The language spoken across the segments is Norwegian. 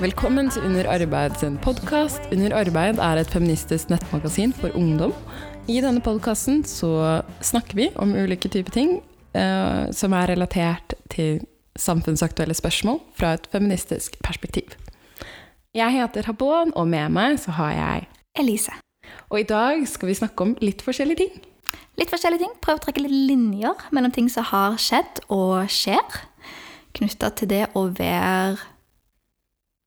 Velkommen til Under arbeid sin podkast. Under arbeid er et feministisk nettmagasin for ungdom. I denne podkasten så snakker vi om ulike typer ting eh, som er relatert til samfunnsaktuelle spørsmål fra et feministisk perspektiv. Jeg heter Habon, og med meg så har jeg Elise. Og i dag skal vi snakke om litt forskjellige ting. Litt forskjellige ting. Prøv å trekke litt linjer mellom ting som har skjedd og skjer. Knytta til det å være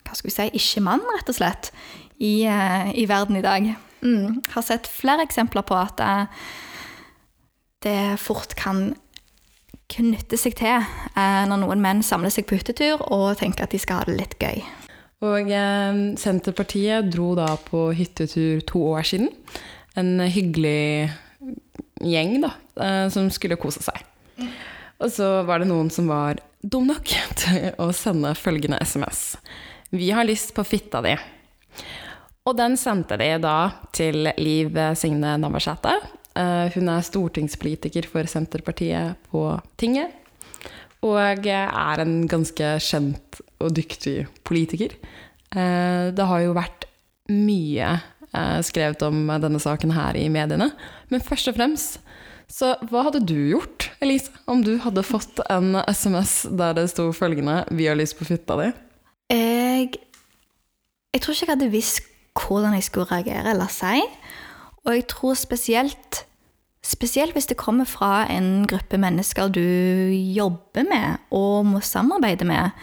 hva skal vi si, ikke mann, rett og slett, i, eh, i verden i dag. Mm. Har sett flere eksempler på at det, det fort kan knytte seg til eh, når noen menn samler seg på hyttetur og tenker at de skal ha det litt gøy. Og eh, Senterpartiet dro da på hyttetur to år siden. En hyggelig gjeng da, eh, som skulle kose seg. Og så var det noen som var dum nok til å sende følgende SMS. Vi har lyst på fitta di. Og den sendte de da til Liv Signe Navarsete. Eh, hun er stortingspolitiker for Senterpartiet på tinget. Og er en ganske kjent og dyktig politiker. Eh, det har jo vært mye eh, skrevet om denne saken her i mediene. Men først og fremst, så hva hadde du gjort, Elise, om du hadde fått en SMS der det sto følgende 'Vi har lyst på fitta di'? Jeg, jeg tror ikke jeg hadde visst hvordan jeg skulle reagere eller si. Og jeg tror spesielt Spesielt hvis det kommer fra en gruppe mennesker du jobber med og må samarbeide med,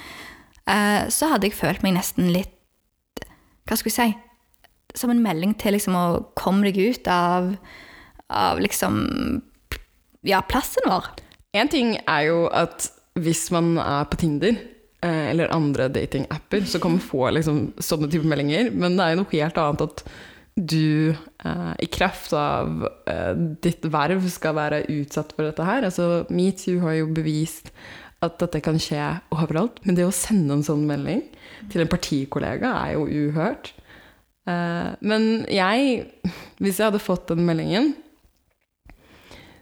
eh, så hadde jeg følt meg nesten litt Hva skulle jeg si Som en melding til liksom å komme deg ut av, av liksom Ja, plassen vår. En ting er jo at hvis man er på Tinder eller andre datingapper, så kan man få liksom, sånne type meldinger, men det er jo noe helt annet at du eh, i kraft av eh, ditt verv skal være utsatt for dette her. Altså, Metoo har jo bevist at dette kan skje overalt, men det å sende en sånn melding til en partikollega er jo uhørt. Eh, men jeg, hvis jeg hadde fått den meldingen,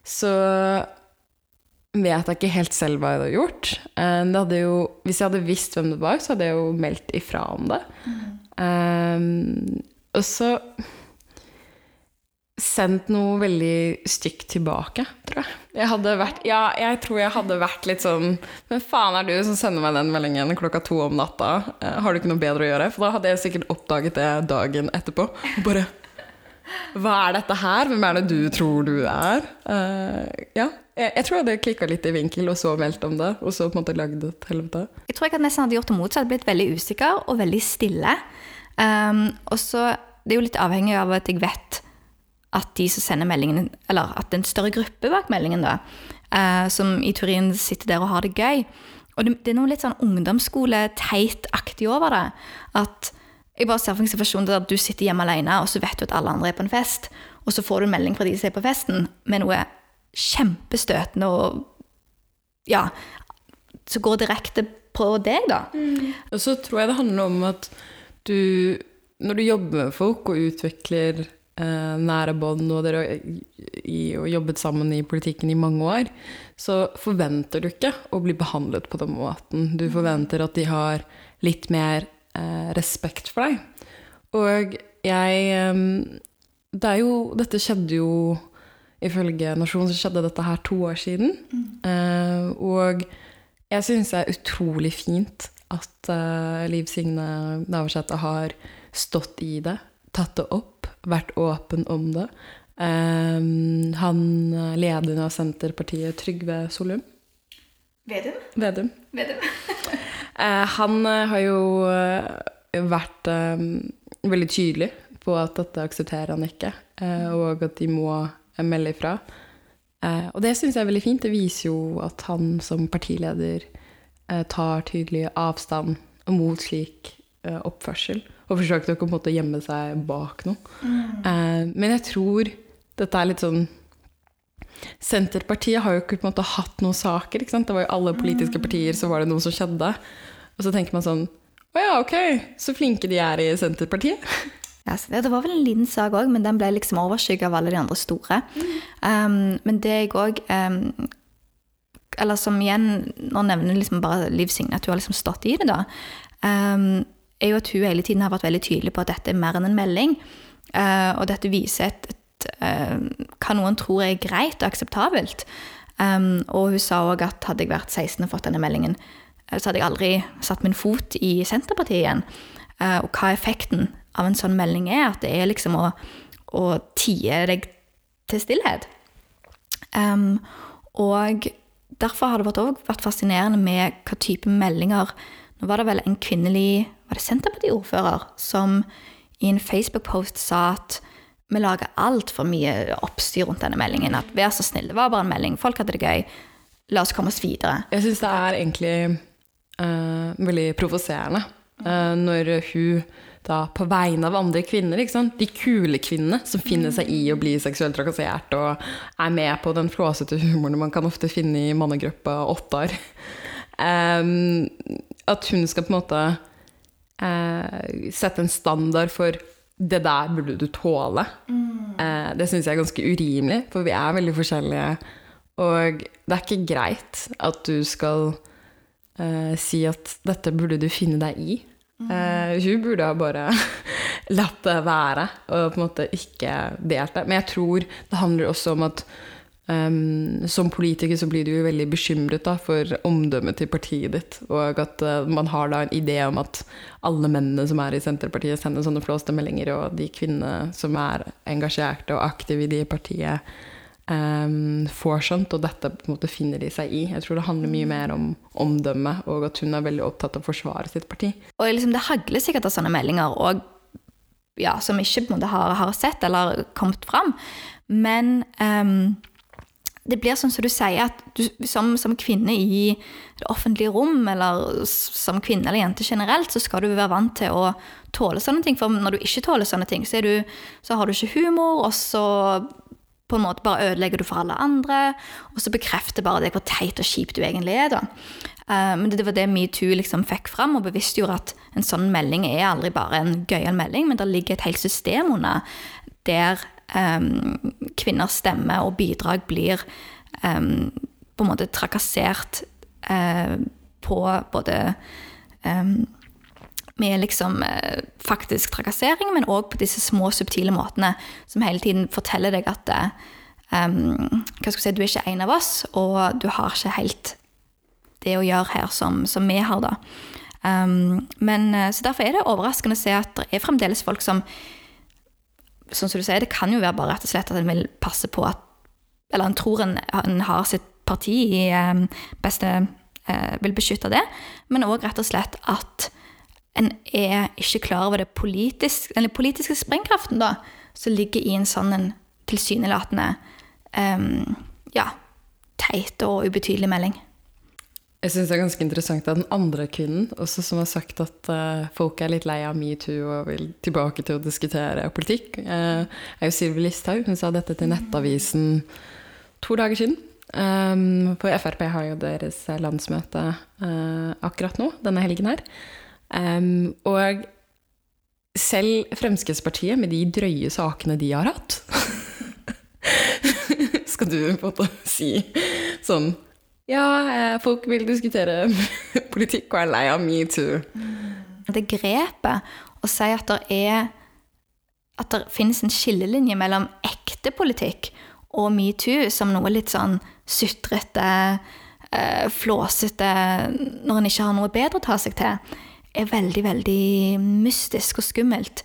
så vet jeg ikke helt selv hva jeg hadde gjort. Eh, det hadde jo, hvis jeg hadde visst hvem det var, så hadde jeg jo meldt ifra om det. Um, og så sendt noe veldig stygt tilbake, tror jeg. Jeg hadde vært, ja, jeg tror jeg hadde vært litt sånn Hvem faen er du som sender meg den meldingen klokka to om natta? Eh, har du ikke noe bedre å gjøre? For da hadde jeg sikkert oppdaget det dagen etterpå. Bare Hva er dette her? Hvem er det du tror du er? Uh, ja. Jeg, jeg, tror jeg hadde klikka litt i vinkel, og så meldt om det. Og så på en måte lagd et helvete. Jeg tror jeg nesten hadde gjort det motsatt. Blitt veldig usikker og veldig stille. Um, og så Det er jo litt avhengig av at jeg vet at de som sender meldingen, eller at det er en større gruppe bak meldingen, da, uh, som i Turin sitter der og har det gøy. Og det, det er noe litt sånn ungdomsskole-teit-aktig over det. At jeg bare ser for meg situasjonen der du sitter hjemme alene, og så vet du at alle andre er på en fest, og så får du en melding fra de som er på festen, med noe kjempestøtende og Ja, som går direkte på deg, da. Mm. Og så tror jeg det handler om at du Når du jobber med folk og utvikler eh, nære bånd, og dere har jobbet sammen i politikken i mange år, så forventer du ikke å bli behandlet på den måten. Du forventer at de har litt mer eh, respekt for deg. Og jeg eh, Det er jo Dette skjedde jo Ifølge Nasjonen så skjedde dette her to år siden. Mm. og jeg syns det er utrolig fint at uh, Liv Signe Navarsete har stått i det, tatt det opp, vært åpen om det. Um, han lederen av Senterpartiet, Trygve Solum Vedum? Vedum. Vedum. han har jo vært veldig tydelig på at dette aksepterer han ikke, og at de må melde ifra. Eh, og det syns jeg er veldig fint. Det viser jo at han som partileder eh, tar tydelig avstand mot slik eh, oppførsel. Og forsøker å på en måte gjemme seg bak noe. Mm. men jeg tror dette er litt sånn Senterpartiet har jo ikke på en måte hatt noen saker. ikke sant? Det var jo alle politiske partier, så var det noe som skjedde. Og så tenker man sånn Å ja, ok, så flinke de er i Senterpartiet. Ja, det var vel en liten sak òg, men den ble liksom overskygget av alle de andre store. Mm. Um, men det jeg òg um, Eller som igjen Nå nevner liksom bare Liv Signe at hun har liksom stått i det, da. Um, er jo at hun hele tiden har vært veldig tydelig på at dette er mer enn en melding. Uh, og dette viser et, et, uh, hva noen tror er greit og akseptabelt. Um, og hun sa òg at hadde jeg vært 16 og fått denne meldingen, eh, så hadde jeg aldri satt min fot i Senterpartiet igjen. Uh, og hva effekten av en sånn melding er. At det er liksom å, å tie deg til stillhet. Um, og derfor har det vært, vært fascinerende med hva type meldinger Nå var det vel en kvinnelig var det Senterparti-ordfører som i en Facebook-post sa at vi lager altfor mye oppstyr rundt denne meldingen. At vær så snill, det var bare en melding. Folk hadde det gøy. La oss komme oss videre. Jeg syns det er egentlig uh, veldig provoserende når hun da på vegne av andre kvinner, de kule kvinnene som finner seg i å bli seksuelt trakassert og er med på den flåsete humoren man kan ofte finne i mannegruppa Ottar, um, at hun skal på en måte uh, sette en standard for det der burde du tåle. Mm. Eh, det syns jeg er ganske urimelig, for vi er veldig forskjellige. Og det er ikke greit at du skal uh, si at dette burde du finne deg i. Eh, hun burde ha bare latt det være og på en måte ikke delt det. Men jeg tror det handler også om at Um, som politiker så blir du jo veldig bekymret da, for omdømmet til partiet ditt, og at uh, man har da en idé om at alle mennene som er i Senterpartiet, sender sånne flåste meldinger, og de kvinnene som er engasjerte og aktive i de partiet, um, får skjønt, og dette på en måte finner de seg i. Jeg tror det handler mye mer om omdømme, og at hun er veldig opptatt av å forsvare sitt parti. Og liksom, Det hagler sikkert av sånne meldinger og, ja, som ikke på en måte har, har sett eller kommet fram, men um det blir sånn som du sier, at du, som, som, kvinne i det offentlige rom, eller som kvinne eller jente generelt, så skal du være vant til å tåle sånne ting. For når du ikke tåler sånne ting, så, du, så har du ikke humor, og så på en måte bare ødelegger du for alle andre. Og så bekrefter bare det hvor teit og kjipt du egentlig er. da. Uh, men det, var det metoo liksom fikk fram, og bevisstgjorde at en sånn melding er aldri bare en gøyal melding, men det ligger et helt system under der um, kvinners stemme og bidrag blir um, på en måte trakassert uh, på både um, med liksom uh, faktisk trakassering, men òg på disse små, subtile måtene som hele tiden forteller deg at um, hva skal si, du er ikke en av oss, og du har ikke helt det å gjøre her som, som vi har, da. Um, men, så Derfor er det overraskende å se at det er fremdeles folk som sånn som du sier, det kan jo være bare rett og slett at en vil passe på at Eller en tror en, en har sitt parti i um, beste uh, Vil beskytte det, men òg rett og slett at en er ikke klar over politisk, den politiske sprengkraften da, som ligger i en sånn en tilsynelatende um, ja, teit og ubetydelig melding. Jeg syns det er ganske interessant at den andre kvinnen, også som har sagt at uh, folk er litt lei av metoo og vil tilbake til å diskutere politikk, uh, er jo Sylvi Listhaug. Hun sa dette til Nettavisen to dager siden. Um, for Frp har jo deres landsmøte uh, akkurat nå, denne helgen her. Um, og selv Fremskrittspartiet, med de drøye sakene de har hatt Skal du på en måte si sånn ja, eh, folk vil diskutere politikk og er lei av metoo. Det grepet å si at det er At det finnes en skillelinje mellom ekte politikk og metoo som noe litt sånn sutrete, eh, flåsete Når en ikke har noe bedre å ta seg til, er veldig, veldig mystisk og skummelt.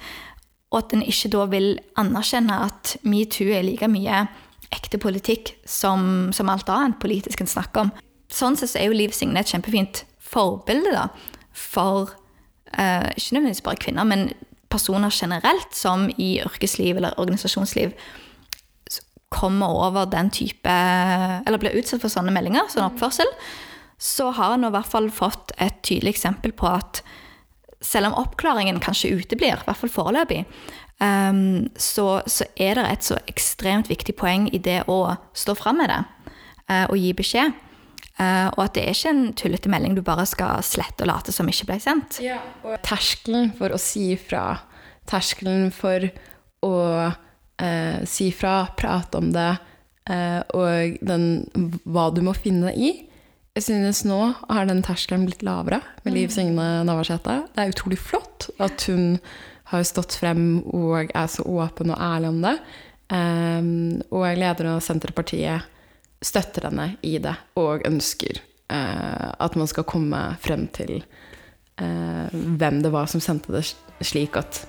Og at en ikke da vil anerkjenne at metoo er like mye ekte politikk som, som alt annet politisk en snakker om. Sånn sett så er jo Liv Signe et kjempefint forbilde da, for eh, ikke nødvendigvis bare kvinner, men personer generelt som i yrkesliv eller organisasjonsliv kommer over den type Eller blir utsatt for sånne meldinger, sånn oppførsel, så har en i hvert fall fått et tydelig eksempel på at selv om oppklaringen kanskje uteblir, i hvert fall foreløpig, um, så, så, er det et så ekstremt viktig poeng i det å stå fram med det uh, og gi beskjed. Uh, og at det er ikke en tullete melding du bare skal slette og late som ikke ble sendt. Ja, og terskelen for å si ifra, terskelen for å uh, si fra, prate om det, og den, hva du må finne deg i, jeg synes nå har den terskelen blitt lavere med Liv Signe Navarsete. Det er utrolig flott at hun har stått frem og er så åpen og ærlig om det. Um, og lederen av Senterpartiet støtter henne i det og ønsker uh, at man skal komme frem til uh, hvem det var som sendte det, slik at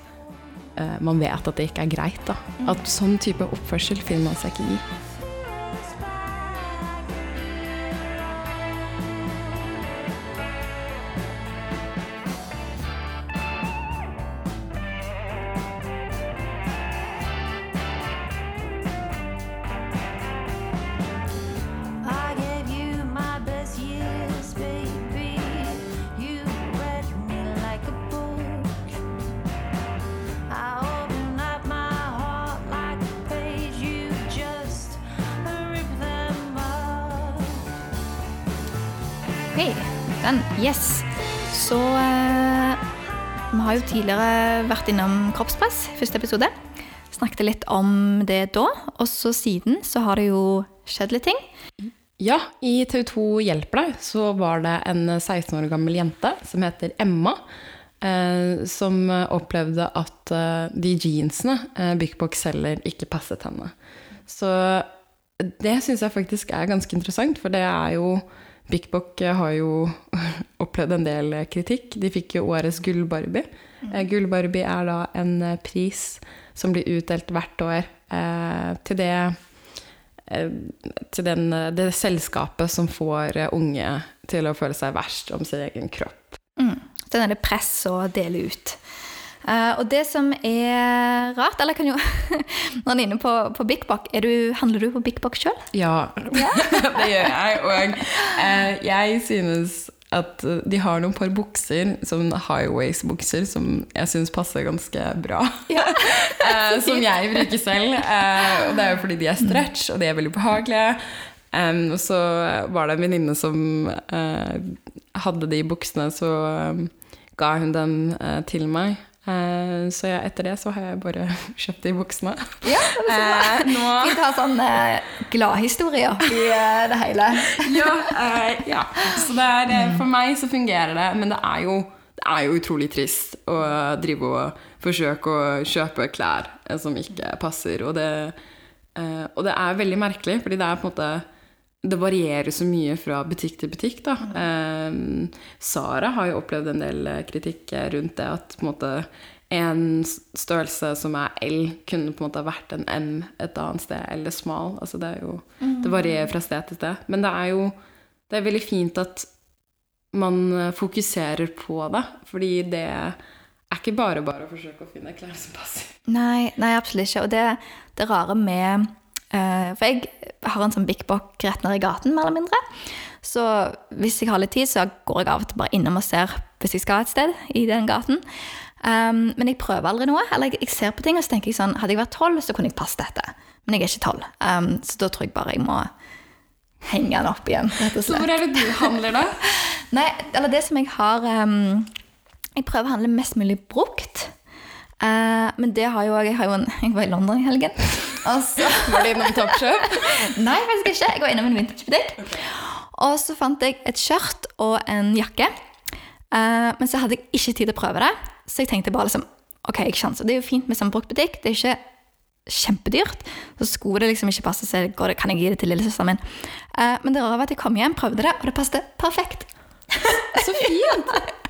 uh, man vet at det ikke er greit. Da. At sånn type oppførsel finner man seg ikke i. I tidligere vært innom kroppspress første episode. Snakket litt om det da. Og så siden så har det jo skjedd litt ting. Ja, i TV 2 Hjelper deg så var det en 16 år gammel jente som heter Emma, eh, som opplevde at eh, de jeansene eh, Big Box selger, ikke passet henne. Så det syns jeg faktisk er ganske interessant, for det er jo Big Bock har jo opplevd en del kritikk. De fikk jo årets Gull-Barbie. Eh, Gull-Barbie er da en eh, pris som blir utdelt hvert år eh, til det til den, det selskapet som får unge til å føle seg verst om sin egen kropp. Mm. Den er det press å dele ut. Uh, og det som er rart Eller kan jo Når en er inne på, på Big Buck, er du, handler du på Big Buck sjøl? Ja, det gjør jeg. Og uh, jeg synes at de har noen par bukser, som high-waist-bukser, som jeg syns passer ganske bra. Ja. som jeg bruker selv. Eh, og det er jo fordi de er stretch, og de er veldig behagelige. Og så var det en venninne som eh, hadde de buksene, så ga hun dem eh, til meg. Eh, så ja, etter det så har jeg bare kjøpt de buksene. Ja, det Eh, nå Fint å ha sånne gladhistorier i eh, det hele. ja, eh, ja. Så det er, eh, for meg så fungerer det, men det er, jo, det er jo utrolig trist å drive og forsøke å kjøpe klær eh, som ikke passer. Og det, eh, og det er veldig merkelig, fordi det er på en måte det varierer så mye fra butikk til butikk. Da. Eh, Sara har jo opplevd en del eh, kritikk rundt det at på en måte en størrelse som er L, kunne på en måte vært en M et annet sted, eller smal. Altså det, jo, det varierer fra sted til sted. Men det er jo det er veldig fint at man eh, fokuserer på det, fordi det er ikke bare bare å forsøke å finne klær som passer. Nei, nei, absolutt ikke. Og det, det rare med eh, For jeg har en sånn Big Bock rett ned i gaten, mer eller mindre. Så hvis jeg har litt tid, så går jeg av og til bare innom og ser hvis jeg skal et sted i den gaten. Um, men jeg prøver aldri noe. Eller jeg, jeg ser på ting og så tenker jeg sånn Hadde jeg vært tolv, så kunne jeg passet dette. Men jeg er ikke tolv. Um, så da tror jeg bare jeg må henge den opp igjen, rett og Så hvor er det du handler, da? Nei, eller det som jeg har um, Jeg prøver å handle mest mulig brukt. Uh, men det har jo jeg har jo en, Jeg var i London i helgen. Og så Var det innom Topshop? Nei, faktisk ikke. Jeg var innom en vintagebutikk. Og så fant jeg et skjørt og en jakke. Uh, men så hadde jeg ikke tid til å prøve det, så jeg tenkte bare liksom Ok, jeg sjanser. Det er jo fint med sånn bruktbutikk. Det er ikke kjempedyrt. Så skulle det liksom ikke passe, så går det, kan jeg gi det til lillesøsteren min. Uh, men det rare var at jeg kom hjem, prøvde det, og det passet perfekt. Så fint!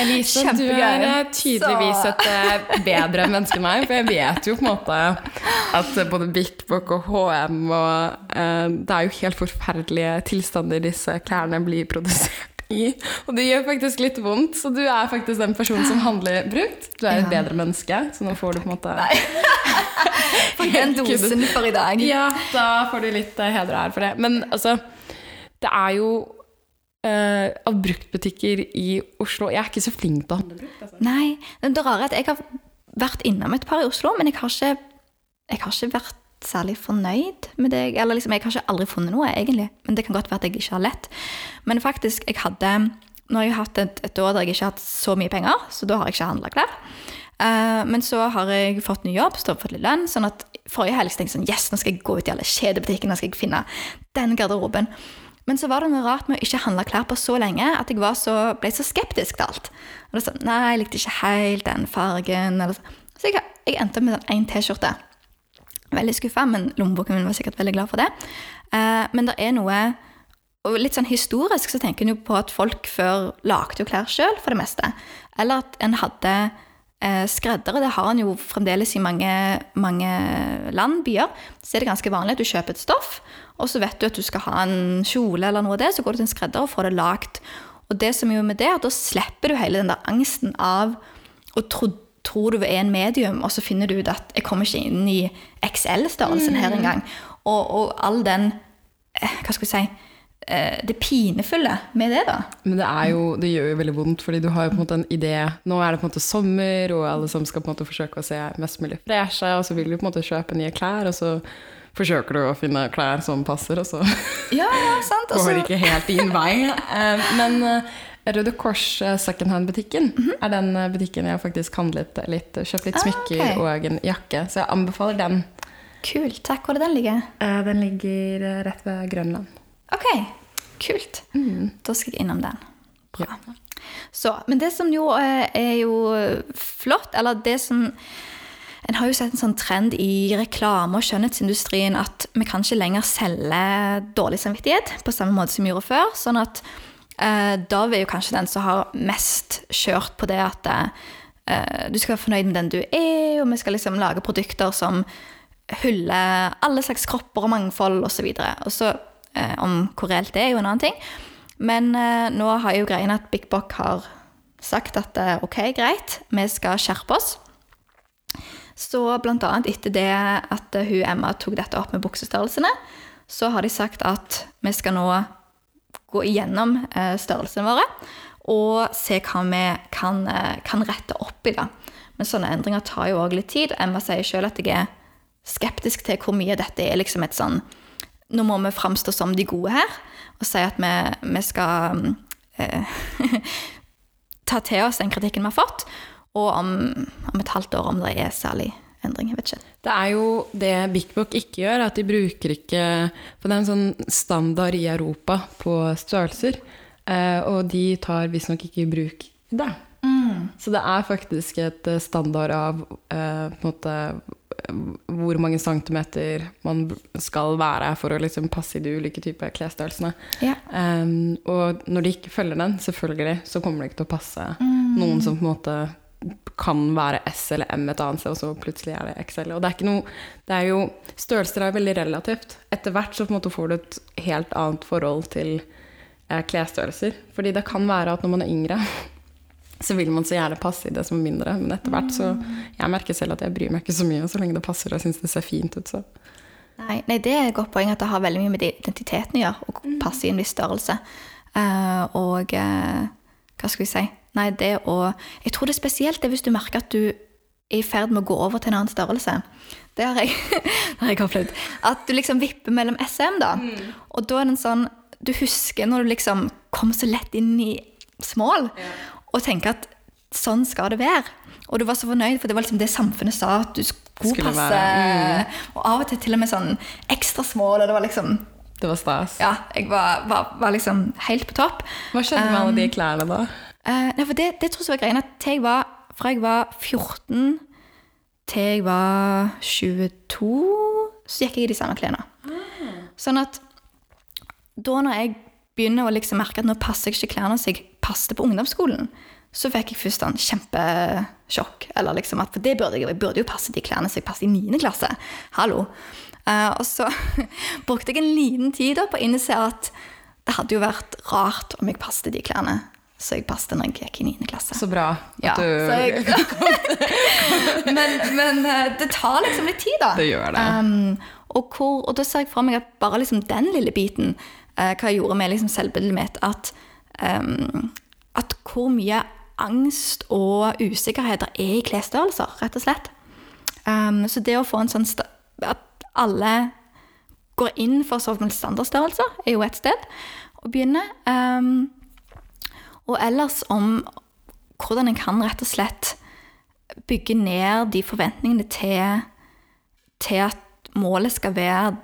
Elise, du er tydeligvis et eh, bedre menneske enn meg. For jeg vet jo på en måte at både Bik Bok og HM og uh, Det er jo helt forferdelige tilstander disse klærne blir produsert i. Og det gjør faktisk litt vondt, så du er faktisk den personen som handler brukt. Du er et bedre menneske, så nå får du på en måte Den dosen for i dag. Ja, da får du litt eh, heder og ære for det. Men altså, det er jo eh, av bruktbutikker i Oslo Jeg er ikke så flink til å handle brukt. Altså. Nei, det rare er at jeg har vært innom et par i Oslo, men jeg har ikke, jeg har ikke vært særlig fornøyd med det. Eller liksom, jeg har ikke aldri funnet noe, egentlig. Men det kan godt være at jeg ikke har lett. Men faktisk, jeg hadde Nå har jeg hatt et, et år der jeg ikke har hatt så mye penger, så da har jeg ikke handla klær. Eh, men så har jeg fått ny jobb, så jeg fått litt lønn. sånn at forrige helg tenkte jeg sånn Yes, nå skal jeg gå ut i alle kjedebutikkene, nå skal jeg finne den garderoben. Men så var det noe rart med å ikke handle klær på så lenge at jeg så, ble så skeptisk til alt. Og det sånn, Nei, jeg likte ikke helt den fargen. Så så jeg, jeg endte med sånn én T-skjorte. Veldig skuffa, men lommeboken min var sikkert veldig glad for det. Eh, men det er noe og Litt sånn historisk så tenker en jo på at folk før lagde jo klær sjøl, for det meste. Eller at en hadde skreddere. Det har en jo fremdeles i mange, mange land, byer. Så er det ganske vanlig at du kjøper et stoff, og så vet du at du skal ha en kjole eller noe av det, så går du til en skredder og får det lagd. Og det som er med det, er at da slipper du hele den der angsten av å tro, tror du er en medium, og så finner du ut at jeg kommer ikke inn i XL-størrelsen her engang. Og, og all den eh, Hva skal vi si eh, Det pinefulle med det, da. Men det, er jo, det gjør jo veldig vondt, fordi du har jo på en måte en idé Nå er det på en måte sommer, og alle som skal på en måte forsøke å se mest mulig freshe, og så vil du på en måte kjøpe nye klær, og så forsøker du å finne klær som passer, og så Ja, ja, sant. Og går det ikke helt din vei. Eh, Men eh, Røde Kors eh, secondhand-butikken er den eh, butikken jeg faktisk handlet litt, kjøpt litt smykker Ah, smykker og en jakke, så jeg anbefaler den. Kult. Takk. Hvor er den ligger? Eh, Den ligger eh, rett ved Grønland. Ok, kult. Da skal jeg innom den. Bra. Så, men det som jo eh, er jo flott, eller det som En har jo sett en sånn trend i reklame- og skjønnhetsindustrien at vi kan ikke lenger selge dårlig samvittighet på samme måte som vi gjorde før. Sånn at eh, Dove er jo kanskje den som har mest kjørt på det at eh, du skal være fornøyd med den du er, og vi skal liksom lage produkter som hyller alle slags kropper og mangfold osv. Og så eh, om hvor reelt det er, jo en annen ting. Men eh, nå har jo greien at Big Bock har sagt at eh, ok, greit, vi skal skjerpe oss. Så blant annet etter det at eh, hun Emma tok dette opp med buksestørrelsene, så har de sagt at vi skal nå gå igjennom eh, størrelsene våre og se hva vi kan, eh, kan rette opp i. da. Men sånne endringer tar jo òg litt tid. Emma sier sjøl at jeg er skeptisk til hvor mye dette er liksom et sånn Nå må vi framstå som de gode her, og si at vi, vi skal mm, eh, ta til oss den kritikken vi har fått. Og om, om et halvt år om det er særlig endring. Jeg vet ikke. Det er jo det Big Book ikke gjør, at de bruker ikke For det er en sånn standard i Europa på størrelser, eh, og de tar visstnok ikke i bruk det. Så det er faktisk et standard av eh, på en måte hvor mange centimeter man skal være for å liksom passe i de ulike typer klesstørrelsene. Ja. Um, og når de ikke følger den, selvfølgelig, så kommer det ikke til å passe noen som på en måte kan være S eller M et annet sted, og så plutselig er det XL. Og det er ikke noe Det er jo Størrelser er veldig relativt. Etter hvert så på en måte får du et helt annet forhold til eh, klesstørrelser. Fordi det kan være at når man er yngre, så vil man så gjerne passe i det som er mindre. Men etter hvert så Jeg merker selv at jeg bryr meg ikke så mye så lenge det passer og jeg syns det ser fint ut. Så. Nei, nei, det er et godt poeng at det har veldig mye med identiteten å gjøre, å passe i en viss størrelse. Uh, og uh, hva skal vi si Nei, det å Jeg tror det er spesielt det hvis du merker at du er i ferd med å gå over til en annen størrelse. Det har jeg, det har jeg opplevd. At du liksom vipper mellom SM, da. Og da er det en sånn Du husker når du liksom kom så lett inn i small, og tenke at sånn skal det være. Og du var så fornøyd, for det var liksom det samfunnet sa at du skulle Skulle passe. Mm. Og av og til til og med sånn ekstra smål, og det var liksom Det var stas. Ja, jeg var, var, var liksom helt på topp. Hva skjedde med alle de klærne da? Uh, nei, for det, det tror jeg var greien at til jeg var, fra jeg var 14 til jeg var 22, så gikk jeg i de samme klærne. Sånn at da når jeg begynner å liksom merke at nå passer jeg ikke klærne som jeg passet på ungdomsskolen, så fikk jeg først en kjempesjokk. Eller liksom at, for det burde jeg, jeg burde jo passe de klærne som jeg passet i 9. klasse. Hallo. Uh, og så brukte jeg en liten tid da på å innse at det hadde jo vært rart om jeg passet de klærne så jeg passet når jeg gikk i 9. klasse. Så bra at Ja, du jeg, men, men eh, det tar liksom litt tid, da. Det gjør det. Um, og, hvor, og da ser jeg for meg at bare liksom den lille biten, hva jeg gjorde med liksom selvbildet mitt, at, um, at hvor mye angst og usikkerhet det er i klesstørrelser, rett og slett. Um, så det å få en sånn At alle går inn for såkalte standardstørrelser, er jo et sted å begynne. Um, og ellers om hvordan en kan rett og slett bygge ned de forventningene til, til at målet skal være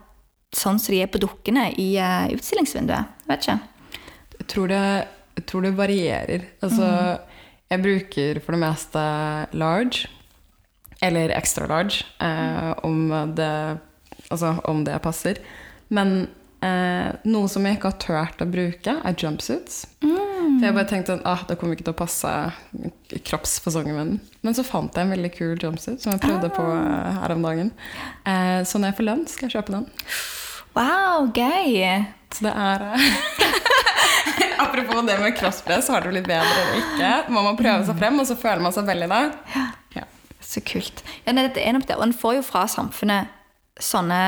sånn som de er på dukkene i uh, utstillingsvinduet. Jeg vet ikke. Jeg tror det, jeg tror det varierer. Altså, jeg bruker for det meste large, eller extra large, eh, om, det, altså, om det passer. Men eh, noe som jeg ikke har turt å bruke, er jumpsuits. For jeg bare tenkte at ah, det kommer ikke til å passe kroppsfasongen min. Men så fant jeg en veldig kul jumpsuit som jeg prøvde på eh, her om dagen. Eh, så når jeg får lønn, skal jeg kjøpe den. Wow, gøy! Så det er eh, Apropos det med kroppspress, har det blitt bedre eller ikke? Må man prøve seg frem, og så føler man seg veldig det. Ja. Så kult. Ja, nei, det er nok det. Og en får jo fra samfunnet sånne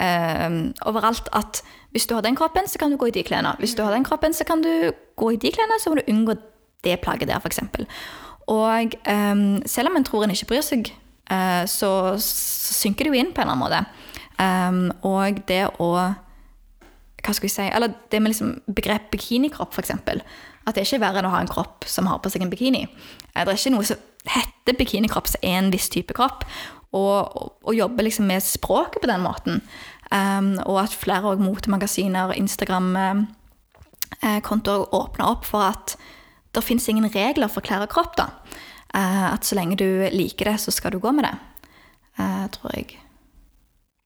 eh, overalt at hvis du har den kroppen, så kan du gå i de klærne. Hvis du har den kroppen, så kan du gå i de klærne, så må du unngå det plagget der, f.eks. Og eh, selv om en tror en ikke bryr seg, eh, så, så synker det jo inn på en eller annen måte. Um, og det å hva skal vi si, eller det med liksom begrep bikinikropp, f.eks. At det ikke er verre enn å ha en kropp som har på seg en bikini. Eh, Det er ikke noe som heter bikinikropp, som er en viss type kropp. Og, og, og jobbe liksom med språket på den måten. Um, og at flere motemagasiner og Instagram-kontoer åpner opp for at det fins ingen regler for klær og kropp. da. Uh, at så lenge du liker det, så skal du gå med det. uh, tror jeg.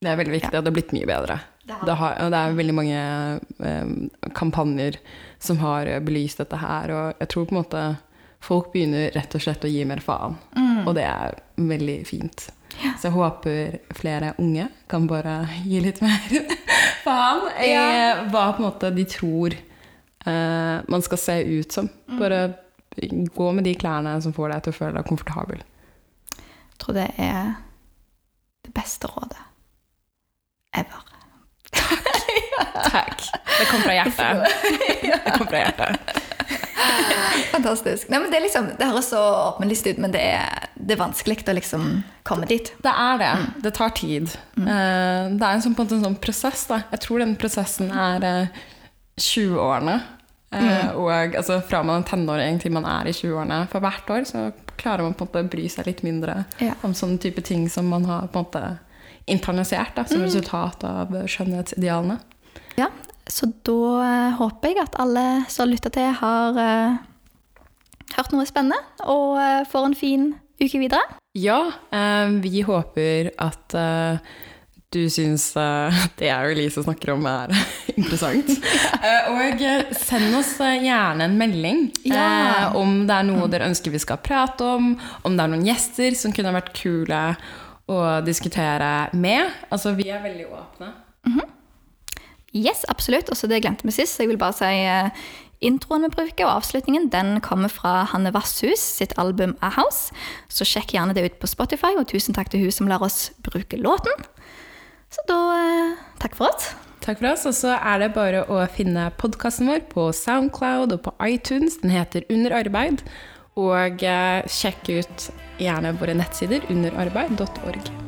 Det er veldig viktig, og det har blitt mye bedre. Det har Det, har, og det er veldig mange eh, kampanjer som har belyst dette her, og jeg tror på en måte folk begynner rett og slett å gi mer faen. Og det er veldig fint. Så jeg håper flere unge kan bare gi litt mer faen i Ja. hva på en måte de tror eh, man skal se ut som. Bare gå med de klærne som får deg til å føle deg komfortabel. Jeg tror det er det beste rådet ever. Takk. Det kom fra hjertet. Det kom fra hjertet. Fantastisk. Nei, men det, er liksom, det høres så åpenlyst ut, men det er, det er vanskelig å liksom komme dit. Det er det. Det tar tid. Mm. det er en sånn, på en sånn prosess. Da. Jeg tror den prosessen er eh, 20-årene. Mm. Og altså, fra man er tenåring til man er i 20-årene. For hvert år så klarer man på en måte å bry seg litt mindre Ja. om sånne type ting som man har på en måte internalisert da, som resultat av skjønnhetsidealene. Ja, så da eh, håper jeg at alle som har lytta til, har uh, hørt noe spennende og uh, får en fin uke videre. Ja, uh, vi håper at du syns det jeg og Elise snakker om er interessant. Og send oss gjerne en melding Ja. om det er noe dere ønsker vi skal prate om, om det er noen gjester som kunne vært kule å diskutere med. Altså, vi er veldig åpne. Yes, absolutt. Også det glemte vi sist. så Jeg vil bare si uh, introen vi bruker, og avslutningen, den kommer fra Hanne Vasshus sitt album A House. Så sjekk gjerne det ut på Spotify, og tusen takk til hun som lar oss bruke låten. Så da uh, takk for oss. Takk for oss. Og så er det bare å finne podkasten vår på Soundcloud og på iTunes. Den heter Under arbeid. Og eh, sjekk ut gjerne våre nettsider underarbeid.org.